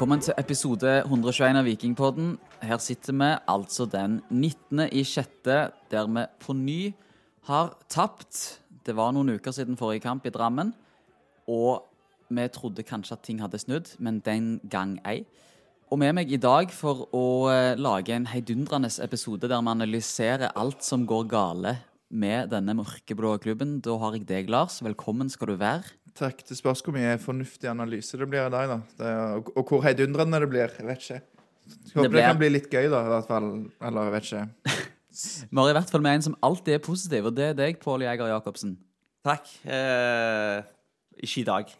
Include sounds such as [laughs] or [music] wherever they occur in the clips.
Velkommen til episode 121 av Vikingpodden. Her sitter vi altså den 19. i sjette, der vi på ny har tapt. Det var noen uker siden forrige kamp i Drammen, og vi trodde kanskje at ting hadde snudd, men den gang ei. Og med meg i dag for å eh, lage en heidundrende episode der vi analyserer alt som går gale med denne mørkeblå klubben, da har jeg deg, Lars. Velkommen skal du være. Takk. Det spørs hvor mye fornuftig analyse det blir i dag, da. Det, og, og hvor heidundrende det blir. Jeg vet ikke. Jeg håper det, blir- kan bli litt gøy, da, i hvert fall. Eller jeg vet ikke. [laughs] Vi har i hvert fall med en som alltid er positiv, og det er deg, Pål Jæger Jacobsen. Takk. Eh, ikke i dag.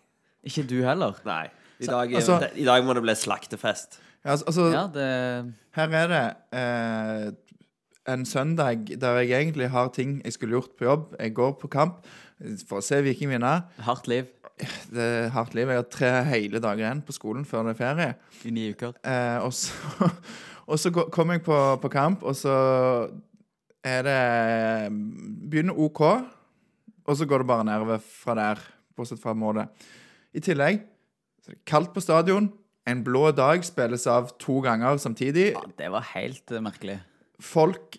Ikke du heller. Nei. I dag, altså- I dag må det bli slaktefest. Ja, altså, altså Ja, det her er det eh, en søndag der jeg egentlig har ting jeg skulle gjort på jobb. Jeg går på kamp for å se Viking vinne. Hardt liv Det er hardt liv. Jeg har tre hele dager igjen på skolen før det er ferie. i ni uker. Eh, og så, [laughs] og så kom jeg på, på kamp, og så er det Begynner OK, og så går det bare nedover fra der, bortsett fra målet. I tillegg så er det kaldt på stadion. En blå dag spilles av to ganger samtidig. Ja, det var helt eh, merkelig. Folk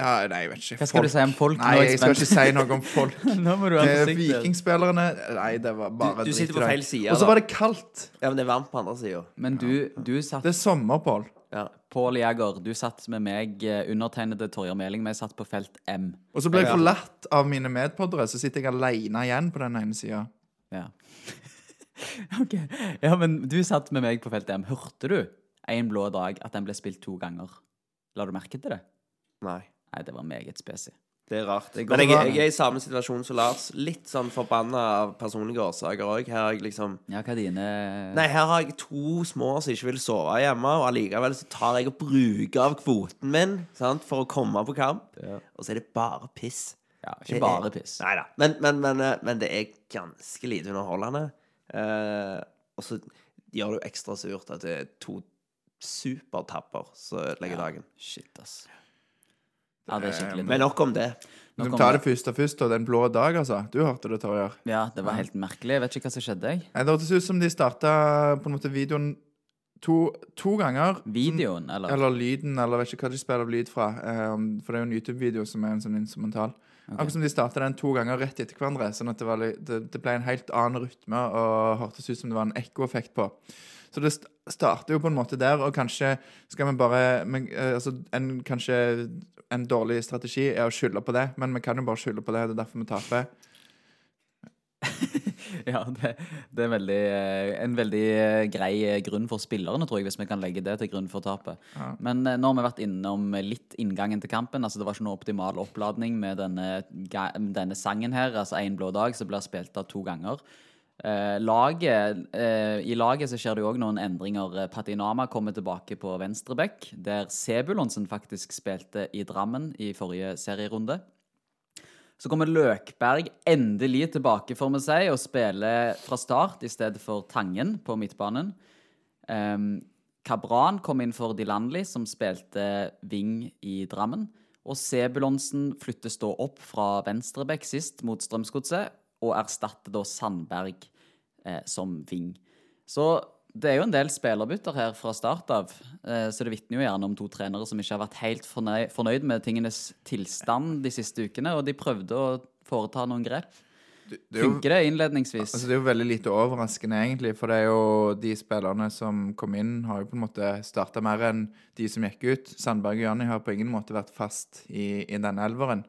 ja, Nei, jeg vet ikke. Hva skal du si om folk? Nei, Nå jeg skal ikke si noe om folk. [laughs] Nå må du være Eh. Vikingspillerne Nei, det var bare Du- du sitter på feil side, Og så var det kaldt. Ja, men det er varmt på andre sida. Men du, du satt Det er sommer, Pål. Ja. Pål Jæger, du satt med meg, eh, undertegnede Torjer Meling. Vi satt på felt M. Og så ble jeg forlatt av mine medpoddere, så sitter jeg alene igjen på den ene sida. Ja. [laughs] ok. Ja, men du satt med meg på felt M. Hørte du en blå dag at den ble spilt to ganger? La du merke til det? Nei. Nei, det var meget spesielt. Det er rart. Det Men jeg, jeg er i samme situasjon som Lars. Litt sånn forbanna av personlige årsaker òg. Her har jeg liksom Ja, hva er dine Nei, her har jeg to små som ikke vil sove hjemme, og allikevel så tar jeg og bruker av kvoten min sant, for å komme på kamp. Og så er det bare piss. Ja, ikke bare piss. Nei da. Men, men, men, eh, men det er ganske lite underholdende. Eh, og så gjør det jo ekstra surt at det er to supertapper som ødelegger Ja. dagen. Shit, ass. Ja, det er skikkelig Men nok om det. Nok Vi om tar det. første først, og den blå dag, altså. Du hørte det, Torjer. Ja, det var helt merkelig. Jeg vet ikke hva som skjedde, jeg. Nei, Det hørtes ut som de starta på en måte videoen to, to ganger. Videoen, eller? Eller lyden, eller vet ikke hva de spiller av lyd fra. eh, for det er jo en YouTube-video som er en sånn instrumental. Akkurat som de starta den to ganger rett etter hverandre. Sånn at det, var, det, det ble en helt annen rytme og hørtes ut som det var en ekkoeffekt på. Så det starter jo på en måte der, og kanskje skal vi bare men, eh, altså, en, Kanskje en dårlig strategi er å skylde på det, men vi kan jo bare skylde på det. Det er derfor vi taper. [laughs] Ja, det, det er veldig, eh, en veldig eh, grei grunn for spillerne, tror jeg, hvis vi kan legge det til grunn for tapet. Ja. Men nå har vi vært innom litt inngangen til kampen. altså Det var ikke noe optimal oppladning med denne, denne sangen her. altså Én blå dag som blir spilt av to ganger. Eh, laget, eh, I laget så skjer det òg noen endringer. Patinama kommer tilbake på venstre bekk, der Sebulonsen faktisk spilte i Drammen i forrige serierunde. Så kommer Løkberg endelig tilbake, får vi si, og spiller fra start i stedet for Tangen på midtbanen. Um, Kabran kom inn for Dilanli, som spilte wing i Drammen. Og Sebulonsen flyttes da opp fra venstrebekk sist mot Strømsgodset, og erstatter da Sandberg eh, som wing. Så det er jo en del spillerbytter her fra start av, eh, så det vitner jo gjerne om to trenere som ikke har vært helt fornøy fornøyd med tingenes tilstand de siste ukene, og de prøvde å foreta noen grep. Det det jo, Funker det innledningsvis? altså, det er jo veldig lite overraskende, egentlig. For det er jo de spillerne som kom inn, har jo på en måte starta mer enn de som gikk ut. Sandberg og Janni har på ingen måte vært fast i, i denne elveren.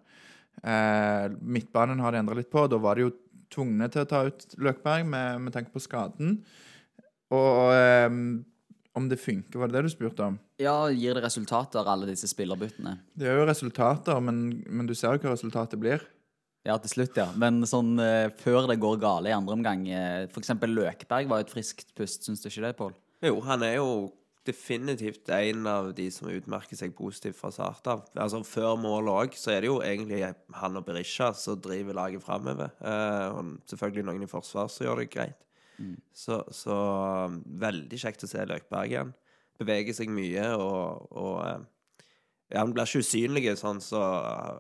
Eh, midtbanen har de endra litt på. Da var det jo tvungne til å ta ut Løkberg med, med tanke på skaden. Og um, om det funker, var det det du spurte om? Ja, Gir det resultater, alle disse spillerbyttene? Det er jo resultater, men, men du ser jo hva resultatet blir. Ja, til slutt, ja. Men sånn uh, før det går gale i andre omgang uh, For eksempel Løkberg var jo et friskt pust, syns du ikke det, Pål? Jo, han er jo definitivt en av de som utmerker seg positivt fra start av. Altså Før målet òg, så er det jo egentlig han og Berisha som driver laget framover. Eh, og selvfølgelig noen i forsvar som gjør det greit. Så, så um, veldig kjekt å se Løkberg igjen. Beveger seg mye og, og eh, Ja, han blir ikke usynlig sånn som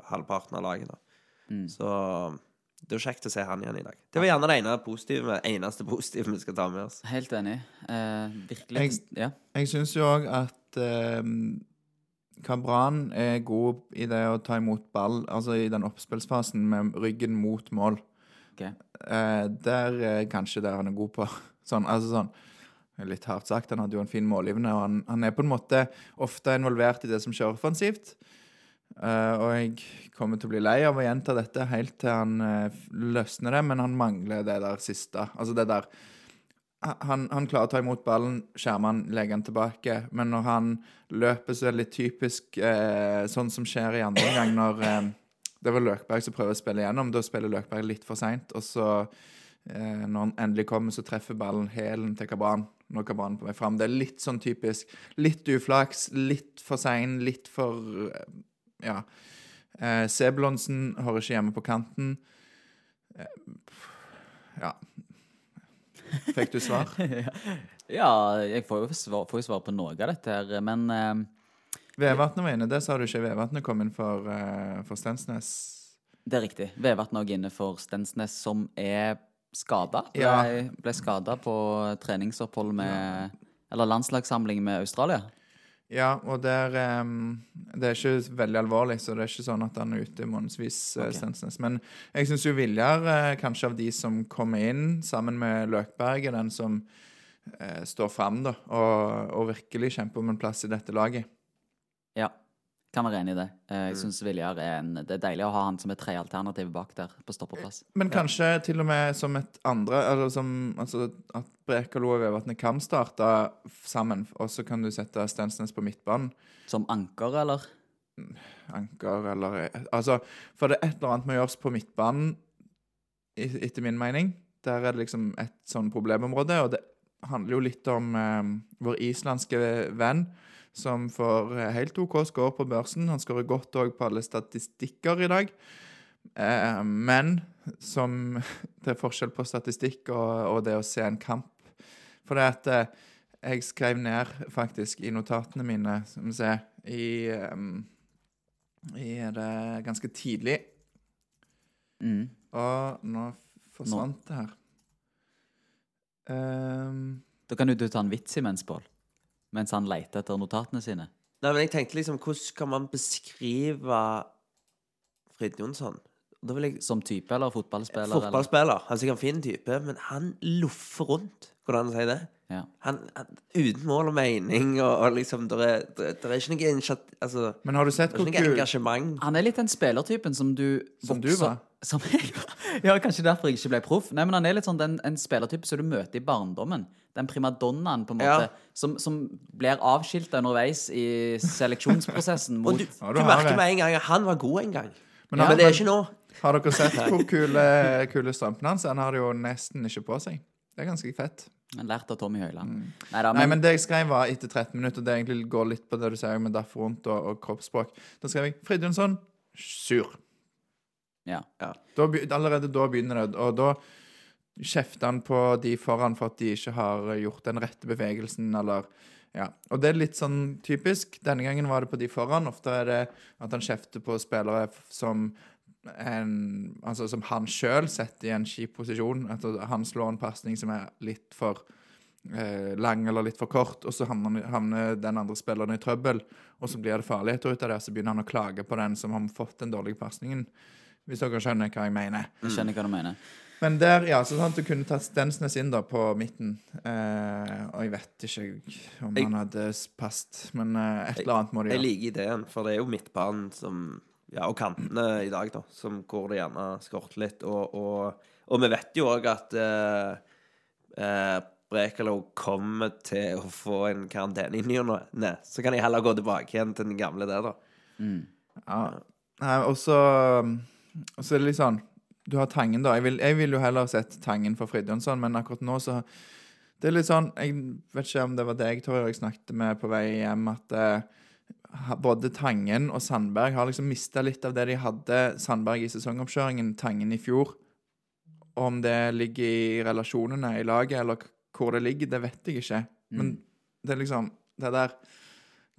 halvparten av laget, da. Så Det jo kjekt å se han igjen i dag. Det var gjerne det ene positive, eneste positive vi skal ta med oss. Helt enig. Eh, virkelig. Jeg- Ja. Jeg syns jo òg at eh, Kabran er god i det å ta imot ball, altså i den oppspillsfasen med ryggen mot mål. Okay. Eh, der er kanskje der han er god på. [laughs] Sånn, altså sånn Litt hardt sagt, han hadde jo en fin målgivende, og han, han er på en måte ofte involvert i det som skjer offensivt. Eh, og jeg kommer til å bli lei av å gjenta dette helt til han eh, løsner det, men han mangler det der siste. Altså det der han, han klarer å ta imot ballen, skjerme han, legge han tilbake. Men når han løper, så er litt typisk eh, sånn som skjer i andre omgang, når eh, det var Løkberg som prøver å spille igjennom. Da spiller Løkberg litt for seint, og så, eh, når han endelig kommer, så treffer ballen hælen til Kabran. Når Kabran på vei fram. Det er litt sånn typisk. Litt uflaks, litt for sein, litt for eh, Ja. Eh, Sebulonsen hører ikke hjemme på kanten. Eh, ja. Fikk du svar? [laughs] ja, jeg får jo svar, får jo svar på noe av dette her, men eh, Vevatnet var inne. Det sa du ikke. Vevatnet kom inn for, eh, for Stensnes. det er riktig. Vevatnet òg inne for Stensnes, som er skada. Ble, Ja. ble skada på treningsopphold med Eller landslagssamling med Australia. Ja, og der um, Det er ikke veldig alvorlig, så det er ikke sånn at han er ute månedsvis, Okay. Uh, Men jeg syns jo Viljar, uh, kanskje av de som kommer inn sammen med Løkberg, er den som uh, står fram, og, og virkelig kjemper om en plass i dette laget. Ja, kan være enig i det. Eh, Jeg synes Viljar er en Det er deilig å ha han som et trealternativ bak der, på stoppeplass. Men kanskje til og med som et andre eller som, altså At Brekalo og Vevatnet kan starte sammen, og så kan du sette Stensnes på midtbanen. Som anker, eller? anker eller Altså, for det er et eller annet med å gjøres på midtbanen, etter min mening. Der er det liksom et sånn problemområde, og det handler jo litt om eh, vår islandske venn, som får helt OK score på børsen. Han skårer godt òg på alle statistikker i dag. Eh, men som [laughs] Det er forskjell på statistikk og, og det å se en kamp. For det at eh, jeg skrev ned faktisk i notatene mine, som vi ser, i um, i det ganske tidlig. Mm. Og nå forsvant det her. Um, Da kan jo du ta en vits imens, Pål. Mens han leter etter notatene sine. Nei, men jeg tenkte liksom, hvordan kan man beskrive Frid Jonsson? Da vil jeg Som type eller fotballspiller? Fotballspiller. Han er sikkert en fin type, men han loffer rundt. Hvordan si det? Ja. Han, han, uten mål og mening, og, og liksom Det er, er- ikke noe initiat... Altså, men har du sett hvor engasjement. Han er litt den spillertypen som du Som du var? Som jeg var. [laughs] Ja, kanskje derfor jeg ikke ble proff. Nei, men han er litt sånn den, en spillertype som du møter i barndommen. Den primadonnaen, på en måte, Ja. som, som blir avskilta underveis i seleksjonsprosessen [laughs] mot du, Ja, du du merker med en gang at han var god en gang. Men Men, det er ikke nå. Har dere sett hvor kule, kule strømpene hans er? Han har det jo nesten ikke på seg. Det er ganske fett. Han lærte av Tommy Høiland. Neida, Mm. Nei, men det jeg skrev var etter 13 minutter, det egentlig går litt på det du sier med daff rundt og, og kroppsspråk. Da skrev jeg Fridtjonsson sur. ja. Da, allerede da begynner det, og da kjefter han på de foran for at de ikke har gjort den rette bevegelsen, eller ja. Og det er litt sånn typisk. Denne gangen var det på de foran. Ofte er det at han kjefter på spillere som en, altså som han sjøl setter i en kjip posisjon. At han slår en pasning som er litt for eh, lang eller litt for kort, og så havner, havner den andre spilleren i trøbbel, og så blir det farligheter ut av det, så begynner han å klage på den som har fått den dårlige pasningen. Hvis dere skjønner hva jeg mener. Jeg skjønner hva du mener. Men der, ja, så sant du kunne tatt Stensnes inn da på midten. Eh, og jeg vet ikke om Jeg- han hadde passet, men eh, et eller annet må de Jeg liker ideen, for det er jo midtbanen som Ja, og kantene i dag, da, som hvor det gjerne skorter litt. Og, og, og vi vet jo òg at eh, eh, Brekalo kommer til å få en karantene i ny og ne. Så kan jeg heller gå tilbake igjen til den gamle der, da. Ja. Nei, og så er det litt sånn Du har Tangen, da. Jeg vil, jeg vil jo heller sett Tangen for Fridtjonsson, men akkurat nå så Det er litt sånn Jeg vet ikke om det var deg, Torje, jeg snakket med på vei hjem, at eh, både Tangen og Sandberg har liksom mista litt av det de hadde Sandberg i sesongoppkjøringen, Tangen i fjor. Om det ligger i relasjonene i laget, eller hvor det ligger, det vet jeg ikke. Men det er liksom Det der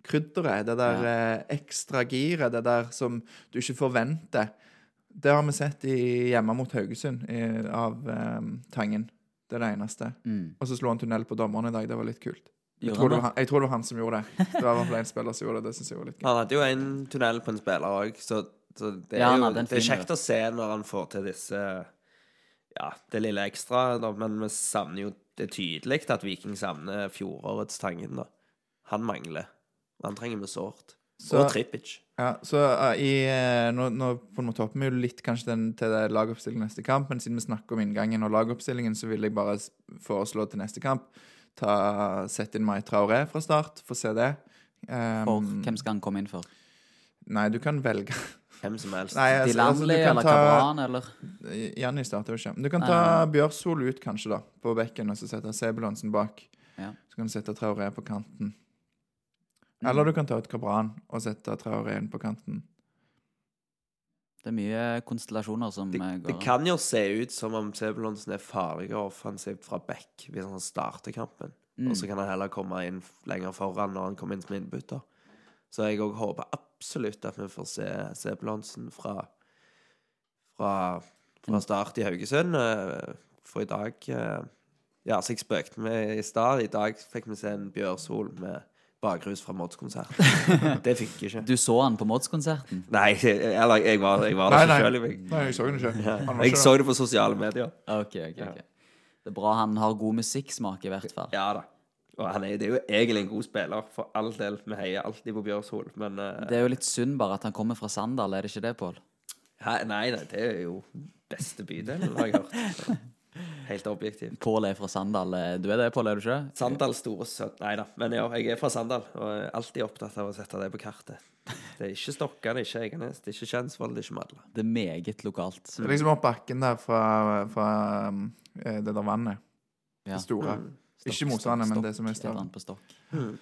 krydderet, det der eh, ekstra giret, det der som du ikke forventer. Det har vi sett i, hjemme mot Haugesund i, av um, Tangen. Det er det eneste. Mm. Og så slo han tunnel på dommeren i dag. Det var litt kult. Jeg tror, det han jeg tror det var han som gjorde det. Det var i hvert fall en spiller som gjorde det. Det synes jeg var litt gøy. Han hadde jo en tunnel på en spiller òg, så, så det er Ja, jo det er kjekt å se når han får til disse Ja, det lille ekstra, da, men vi savner jo Det er tydelig at Viking savner fjorårets Tangen, da. Han mangler. Han trenger vi sårt. Så- Og Trippic. Ja, så uh, i, eh, nå, nå på en måte hopper vi jo litt kanskje den, til det lagoppstillingen neste kamp, men siden vi snakker om inngangen og lagoppstillingen, så vil jeg bare foreslå til neste kamp ta, sette inn Mai Traoré fra start. Få se det. Um, For hvem skal han komme inn for? Nei, du kan velge. Hvem som helst. Nei, altså, altså, Dilanli du eller ta Kabran, eller? Janni starter jo ikke. Du kan ta nei. Bjørsol ut, kanskje, da, på bekken, og så sette Sebulonsen bak. Ja. Så kan du sette Traoré på kanten. Mm. Eller du kan ta ut Kabran og sette Traoré inn på kanten. Det er mye konstellasjoner som Det, går det kan jo se ut som om Sebulonsen er farligere offensivt fra back hvis han starter kampen. Mm. Og så kan han heller komme inn lenger foran når han kommer inn som innbytter. Så jeg òg håper absolutt at vi får se Sebulonsen fra, fra, fra start i Haugesund. eh, For i dag eh, Ja, så jeg spøkte med i stad. I dag fikk vi se en Bjørsol med bakrus fra Mods-konsert. [laughs] Det fikk jeg ikke. Du så han på Mods-konserten? Nei, eller jeg var, jeg var der ikke nei. sjøl. Jeg, Nei, jeg så han ikke. Han var jeg ikke så det på sosiale medier. OK, ok, ok. Det er bra han har god musikksmak, i hvert fall. Ja da. Og han er, det er jo egentlig en god spiller, for all del. Vi heier alltid på Bjørshol, men uh... Det er jo litt synd bare at han kommer fra Sandal, er det ikke det, Pål? Nei, nei, det er jo beste bydelen, har jeg hørt. [laughs] Helt objektivt. Pål er fra Sandal. eh, Du er det, Pål, er du ikke? Sandal store sønn Nei da, men ja, jeg er fra Sandal og er alltid opptatt av å sette det på kartet. Det er ikke Stokkan, det er ikke Egenes, det er ikke Kjensvoll, det er ikke Madla. Det er meget lokalt. Det er liksom opp bakken der fra, fra eh, det der vannet. Ja. Det store. Mm. Stokk, Ikke motstanderen, men det som er større. Mm.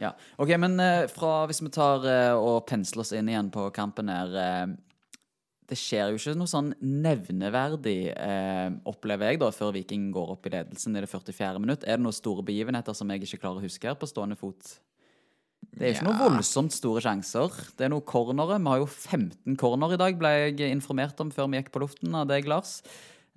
Ja. OK, men eh, fra, hvis vi tar og pensler oss inn igjen på kampen her Det skjer jo ikke noe sånn nevneverdig, eh, opplever jeg, da, før Viking går opp i ledelsen i det 44. minutt. Er det noen store begivenheter som jeg ikke klarer å huske her på stående fot? Det er ikke noe Ja. voldsomt store sjanser. Det er noen cornere. Vi har jo 15 corner i dag, ble jeg informert om før vi gikk på luften av deg, Lars.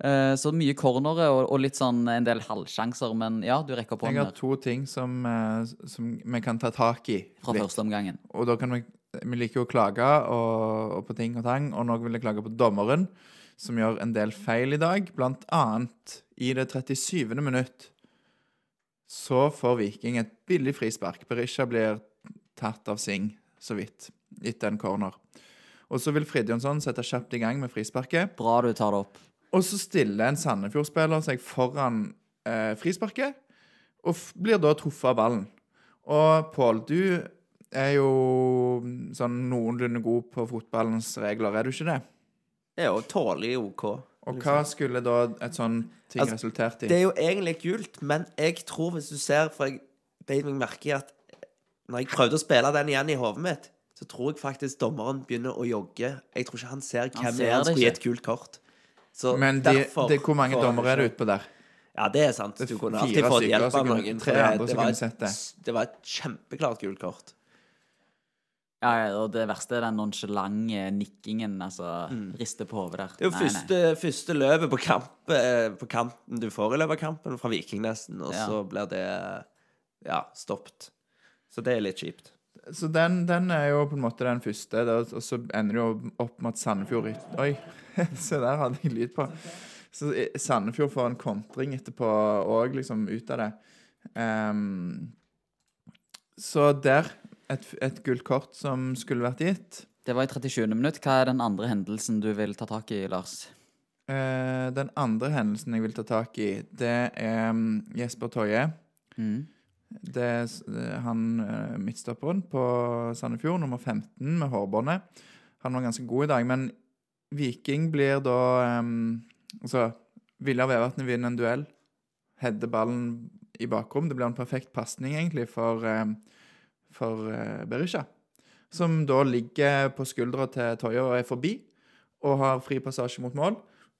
Eh, Så mye cornere og, og litt sånn en del halvsjanser, men ja, du rekker opp Jeg har to ting som, eh, som vi kan ta tak i. fra litt. første omgangen. Og da kan vi Vi liker jo å klage og, og på ting og tang, og noen vil jeg klage på dommeren, som gjør en del feil i dag. Blant annet i det 37. minutt så får Viking et billig frispark. Berisha blir tatt av Singh, så vidt, etter en corner. Og så vil Fridtjonsson sette kjapt i gang med frisparket. Bra du tar det opp. Og så stiller en Sandefjord-spiller seg foran eh, frisparket, og blir da truffet av ballen. Og Pål, du er jo sånn noenlunde god på fotballens regler, er du ikke det? Er jo tålelig OK. Og hva skulle da et sånn ting Altså, resultert i? Det er jo egentlig gult, men jeg tror hvis du ser For jeg beit meg merke i at når jeg prøvde å spille den igjen i hodet mitt, så tror jeg faktisk dommeren begynner å jogge. Jeg tror ikke han ser Han hvem ser er han det skulle gi et kult kort. Så Men de, derfor det, hvor mange dommere er det utpå der? Ja, det er sant. Du kunne alltid fått hjelp av noen. tre det- andre det som var kunne et- sett det. Det var et kjempeklart gult kort. Ja, ja, og det verste er den nonchalante nikkingen. Altså, riste på hodet der. Det er jo Nei, nei. første, første løpet på, kamp, eh, på kanten du får i løpet av kampen, fra Viking nesten, og Ja. så blir det ja, stoppet. Så det er litt kjipt. Så den, den er jo på en måte den første, og så ender det jo opp med at Sandefjord Oi, [laughs] se der hadde jeg lyd på. Så Sandefjord får en kontring etterpå òg, liksom, ut av det. Um, så der et, et gult kort som skulle vært gitt. Det var i 37. minutt. Hva er den andre hendelsen du vil ta tak i, Lars? Eh, den andre hendelsen jeg vil ta tak i, det er mm, Jesper Toje. Mm. Det er er han eh, midtstopperen på Sandefjord, nummer 15 med hårbåndet. Han var ganske god i dag, men Viking blir da um, Altså, Viljar Vevatnet vinner en duell. Header ballen i bakrom. Det blir en perfekt pasning, egentlig, for, um, for eh, Berisha. Som da ligger på skuldra til Toya og er forbi, og har fri passasje mot mål,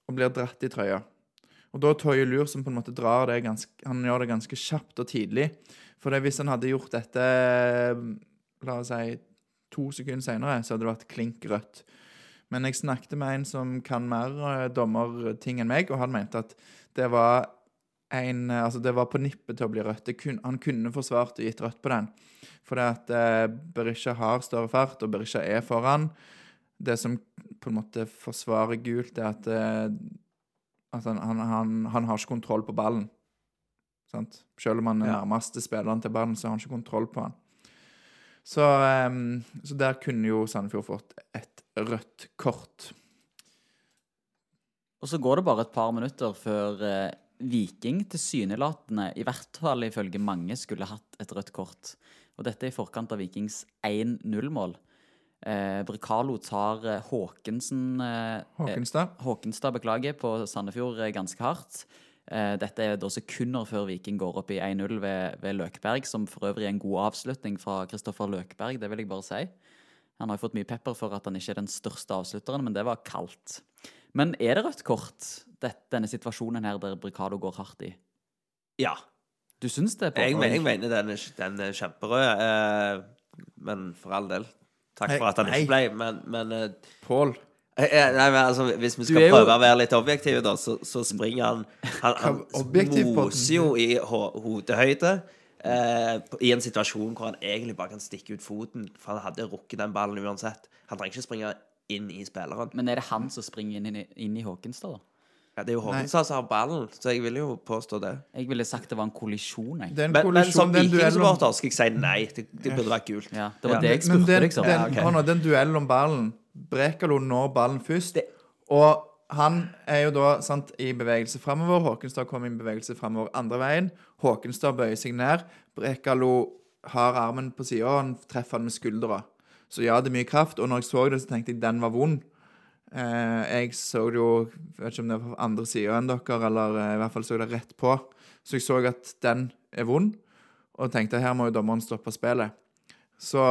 og blir dratt i trøya. Og da Toye Lur som på en måte drar det ganske Han gjør det ganske kjapt og tidlig. For hvis han hadde gjort dette La oss si to sekunder senere, så hadde det vært klink rødt. Men jeg snakket med en som kan mer eh, dommerting enn meg, og han mente at det var en eh, Altså, det var på nippet til å bli rødt. Kun, han kunne forsvart og gitt rødt på den. Fordi at eh, Berisha har større fart, og Berisha er foran. Det som på en måte forsvarer gult, er at, eh, at han, han, han, han har ikke kontroll på ballen. Sant? Selv om han er nærmeste spilleren til ballen, så har han ikke kontroll på han. Så, ehm, så der kunne jo Sandefjord fått et rødt kort. Og så går det bare et par minutter før eh, Viking tilsynelatende, i hvert fall ifølge mange, skulle hatt et rødt kort. Og dette er i forkant av Vikings 1-0-mål. Eh, Bricalo tar eh, Håkensen eh, Håkenstad. Håkenstad, beklager, på Sandefjord eh, ganske hardt. Eh, Dette er da sekunder før Viking går opp i 1-0 ved, ved Løkberg, som for øvrig er en god avslutning fra Kristoffer Løkberg, det vil jeg bare si. Han har jo fått mye pepper for at han ikke er den største avslutteren, men det var kaldt. Men er det rødt kort, dette, denne situasjonen her der Bricado går hardt i? Ja. Du syns det? Jeg, men- jeg mener den er, den er kjemperød, eh, men for all del. Takk for at han ikke ble, men, men eh, Pål. eh, eh, Nei, men altså, Hvis vi skal prøve jo- å være litt objektive, da, så, så springer han Han, han på moser jo i ho- hodehøyde. Eh, I en situasjon hvor han egentlig bare kan stikke ut foten, for han hadde rukket den ballen uansett. Han trenger ikke springe inn i spilleren. Men er det han som springer inn i, inn i Håkenstad, da? Ja, det er jo Håkenstad som har ballen, så jeg vil jo påstå det. Jeg ville sagt det var en kollisjon, jeg. Det en Men, men kollisjon, som det er en duell om- vikingsupporter skal jeg si nei. Det, det burde vært gult. Ja, det var Ja. det jeg spurte, den, liksom. den, Ja, ok. nå, den duellen om ballen Brekalo når ballen først. Og han er jo da sant, i bevegelse framover. Håkenstad kommer i bevegelse framover andre veien. Håkenstad bøyer seg ned. Brekalo har armen på sida, og han treffer han med skuldra. Så ja, det er mye kraft. Og når jeg så det, så tenkte jeg den var vond. Eh, jeg så det jo jeg vet ikke om det var på andre sida enn dere, eller eh, i hvert fall så jeg det rett på. Så jeg så at den er vond, og tenkte her må jo dommeren stoppe spillet. Så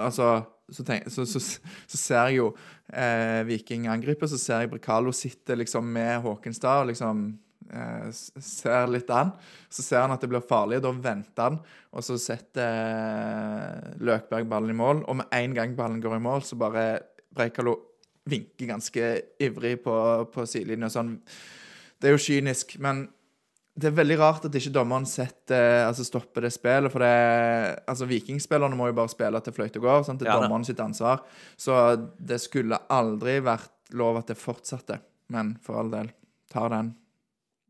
altså så, tenk, så, så, så ser jeg jo eh, Viking angripe, så ser jeg Brekalo sitte liksom med Håkenstad og liksom ser litt an. Så ser han at det blir farlig, og da venter han. Og så setter eh, Løkberg ballen i mål, og med en gang ballen går i mål, så bare Breikalo vinker ganske ivrig på, på sidelinja. Sånn. Det er jo kynisk, men det er veldig rart at ikke dommeren setter, altså stopper det spillet. For det, altså Vikingspillerne må jo bare spille til fløyta går. Sant? Det er Ja, dommeren sitt ansvar. Så det skulle aldri vært lov at det fortsatte. Men for all del, tar den.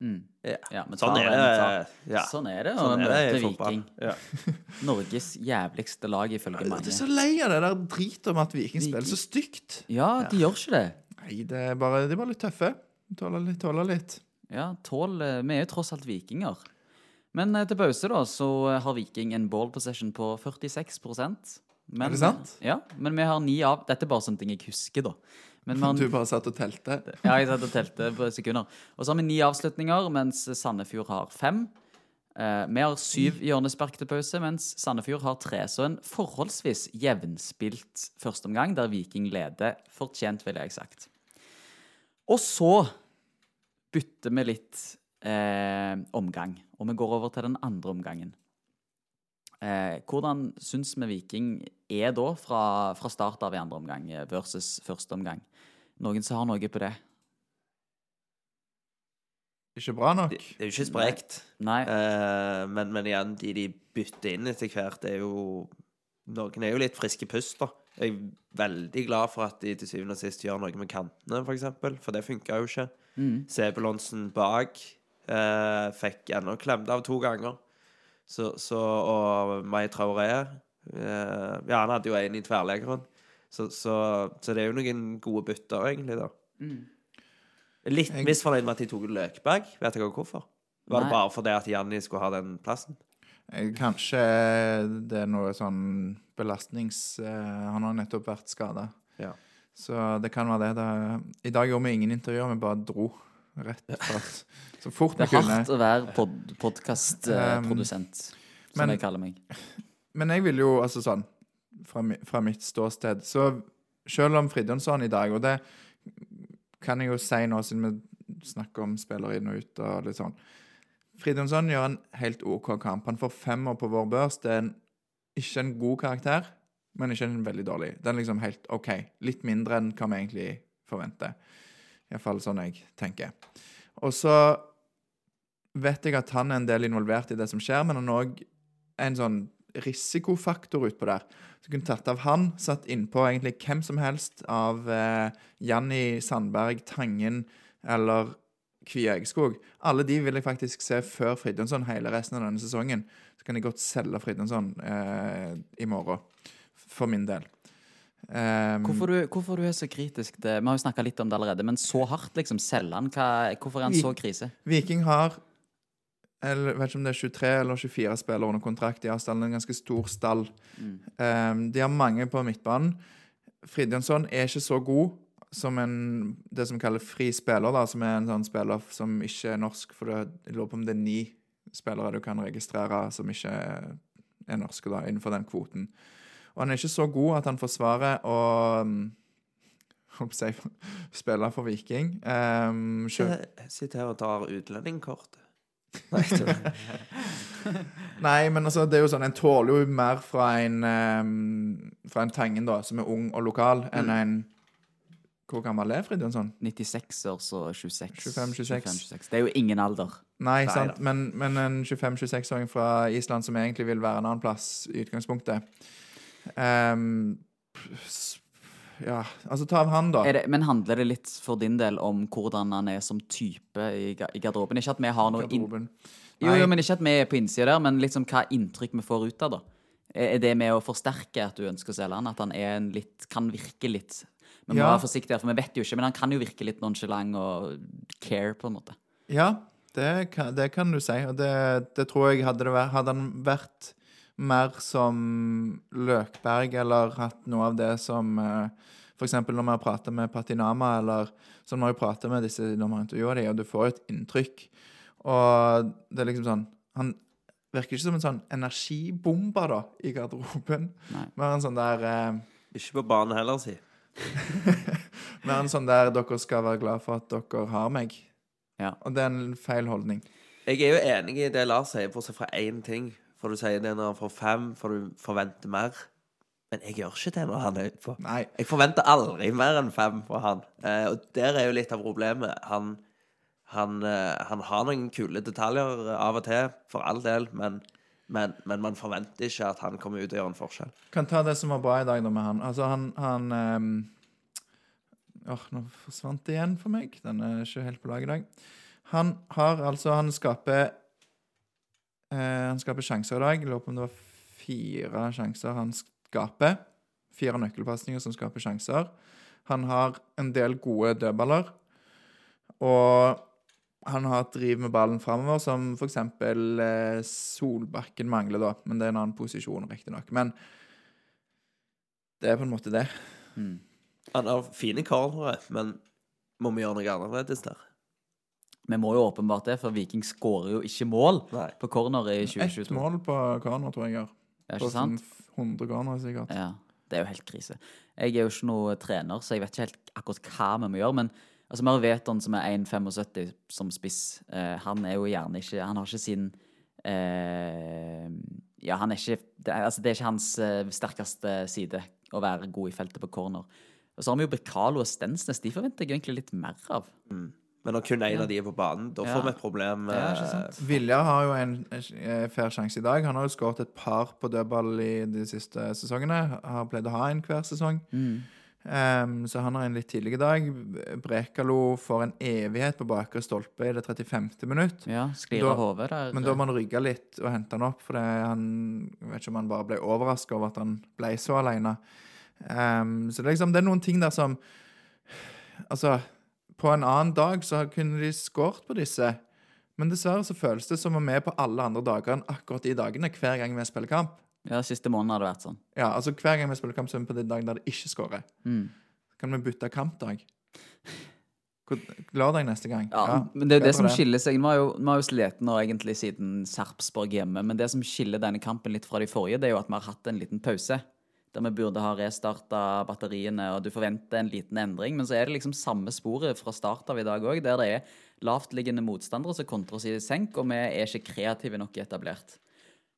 Mm. Ja. Ja, men Sånn er det. Ja. Sånn er det å Sånn er det møte. Viking. Ja. [laughs] Norges jævligste lag, ifølge Jeg er mange. så lei av det der dritet om at Viking Viking- spiller så stygt. Ja, de gjør ikke det. Nei, det er bare, de er bare litt tøffe. Tåler litt, tåler litt. Ja, tål eh, Vi er jo tross alt vikinger. Men eh, til pause, da, så eh, har Viking en ball possession på 46 men, Er det sant? Ja, men vi har ni av Dette er bare sånne ting jeg husker, da. Men vi [laughs] Du bare satt og telte. [laughs] ja, jeg satt og telte på sekunder. Og så har vi ni avslutninger, mens Sandefjord har fem. Eh, vi har syv hjørnespark til pause, mens Sandefjord har tre. Så en forholdsvis jevnspilt førsteomgang, der Viking leder fortjent, ville jeg sagt. Og så bytter vi litt eh, omgang, og vi går over til den andre omgangen. Eh, hvordan syns vi Viking er da, fra, fra start av i andre omgang versus første omgang? Noen som har noe på det? Ikke bra nok. Det, det er jo ikke sprekt. Nei. Eh, men, men igjen, de de bytter inn etter hvert, det er jo Noen er jo litt friske pust, da. Jeg er veldig glad for at de til syvende og sist gjør noe med kantene, for eksempel. For det funka jo ikke. Mm. Sebulonsen bak eh, fikk ennå klemt av to ganger. Så, så Og Mai Traoré eh, Ja, han hadde jo en i tverrleggeren. Så, så, så det er jo noen gode bytter, egentlig, da. Mm. Litt Jeg- misfornøyd med at de tok Løkberg. Vet ikke hvorfor? Var Nei. det bare fordi at Janni skulle ha den plassen? Eh, Kanskje det er noe sånn belastnings... eh, Han har nettopp vært skada. Ja. Så det kan være det. det. I dag gjorde vi ingen intervjuer, vi bare dro rett fast. Så fort vi Det er kunne. hardt å være pod podkastprodusent, som men- jeg kaller meg. Men jeg vil jo, altså sånn Fra, mi- fra mitt ståsted Så selv om Fridjonsson i dag Og det kan jeg jo si nå Siden vi snakker om spillere inn og ut Og litt sånn Fridjonsson gjør en helt OK kamp Han får femmer på vår børs Det er en, ikke en god karakter men ikke en veldig dårlig. Den er liksom helt OK. Litt mindre enn hva vi egentlig forventer. Iallfall sånn jeg tenker. Og så vet jeg at han er en del involvert i det som skjer, men han er òg en sånn risikofaktor utpå der. Så kunne tatt av han, satt innpå egentlig hvem som helst av eh, Janni Sandberg, Tangen eller Kviegskog. Alle de vil jeg faktisk se før Fridtjonsson hele resten av denne sesongen. Så kan jeg godt selge Fridtjonsson eh, i morgen, for min del. Um, Hvorfor du, hvorfor du er så kritisk til Vi har jo snakka litt om det allerede, men så hardt, liksom. Selge han? Hvorfor er han så krise? Viking har eller, vet ikke om det er 23 eller 24 spillere under kontrakt De har stallen En ganske stor stall. Mm. Um, de har mange på midtbanen. Fridjonsson er ikke så god som en, det som kalles fri spiller, da, som er en sånn spiller som ikke er norsk. For det, jeg lurer på om det er ni spillere du kan registrere som ikke er norske da, innenfor den kvoten. Og han er ikke så god at han forsvarer å um, holdt på å [laughs] spille for Viking. Um, sitter her og tar utlendingkortet. [laughs] Nei. Nei, men altså, det er jo sånn, en tåler jo mer fra en, um, fra en Tangen, da, som er ung og lokal, enn Mm. en Hvor gammel er Fridtjonsson? 96-års og 26. 25-26. 25-26. Det er jo ingen alder. Nei, Nei sant, men, men en 25-26-åring fra Island som egentlig vil være en annen plass i utgangspunktet um, Ja, altså ta av han, da. Det, men handler det litt for din del om hvordan han er som type i, i garderoben? Ikke at vi har noe Garderoben. jo, jo, men ikke at vi er på innsida der, men liksom hva inntrykk vi får ut av det. Er det med å forsterke at du ønsker å selge han? At han er en litt, kan virke litt Vi må Ja. være forsiktige, for vi vet jo ikke, men han kan jo virke litt nonchalant og care, på en måte. Ja, det kan, det kan du si. Og det, det tror jeg hadde det vært Hadde han vært mer som Løkberg, eller hatt noe av det som F.eks. For eksempel når vi har pratet med Patinama, eller som når jeg prater med disse når vi intervjuer dem, og du får et inntrykk. Og det er liksom sånn Han virker ikke som en sånn energibombe, da, i garderoben. Nei. Mer en sånn der eh, Ikke på banen heller, si. [laughs] Mer en sånn der dere skal være glad for at dere har meg. Ja. Og det er en feil holdning. Jeg er jo enig i det Lars sier, bortsett fra én ting. For du sier det når han får fem, for du forventer mer. Men jeg gjør ikke det når han er utpå. Jeg forventer aldri mer enn fem fra han. Eh, og der er jo litt av problemet. Han, han, eh, han har noen kule detaljer av og til, for all del, men, men, men man forventer ikke at han kommer ut og gjør en forskjell. kan ta det som var bra i dag da med han. Altså, han, han ehm, Åh, nå forsvant det igjen for meg. Den er ikke helt på lag i dag. Han har altså Han skaper Han skaper sjanser i dag. Lurer på om det var fire sjanser han skaper. Fire nøkkelpasninger som skaper sjanser. Han har en del gode dødballer. Og han har et driv med ballen framover, som f.eks. Eh, Solbakken mangler, da. Men det er en annen posisjon, riktignok. Men det er på en måte det. Mm. Han har fine cornere, men må vi gjøre noe annerledes der? Vi må jo åpenbart det, for Viking skårer jo ikke mål Nei. på corner i Ett 2022. mål på corner, tror jeg Er. gjør. Er ikke sant? sånn 100 corner, sikkert. Ja, det er jo helt krise. Jeg er jo ikke noe trener, så jeg vet ikke helt akkurat hva vi må gjøre. Men altså, vi har Veton som er 1,75 som spiss. Eh, han er jo gjerne ikke Han har ikke sin eh, Ja, han er ikke det er, altså, det er ikke hans eh, sterkeste side å være god i feltet på corner. Og så har vi jo Bekalo og Stensnes. De forventer jeg egentlig litt mer av. Men når kun én av de er på banen, da Ja. får vi et problem. Vilja eh, sant? Viljar har jo en eh, fair sjanse i dag. Han har jo skåret et par på dødball i de siste sesongene. Har pleid å ha en hver sesong. Mm. Um, så han har en litt tidlig i dag. Brekalo får en evighet på bakre stolpe i det 35. minutt. Ja, sklir Da- av hodet der. Men da må han rygge litt og hente han opp, for det, han jeg vet ikke om han bare ble overraska over at han ble så alene. Um, så det er, liksom, det er noen ting der som Altså, på en annen dag så kunne de skåret på disse. Men dessverre så føles det som om vi er på alle andre dager enn akkurat de dagene hver gang vi spiller kamp. Ja, siste måneden har det vært sånn. Ja, altså Hver gang vi spiller kamp, så er vi på den dagen der det ikke skårer. Mm. Kan vi bytte kampdag? Lørdag neste gang. Ja, men det er jo det som som skiller seg. Vi har jo, vi har jo slitt nå egentlig siden Sarpsborg hjemme, men det som skiller denne kampen litt fra de forrige, det er jo at vi har hatt en liten pause. Der vi burde ha restarta batteriene, og du forventer en liten endring. Men så er det liksom samme sporet fra start av i dag òg, der det er lavtliggende motstandere som kontrer oss i senk, og vi er ikke kreative nok etablert.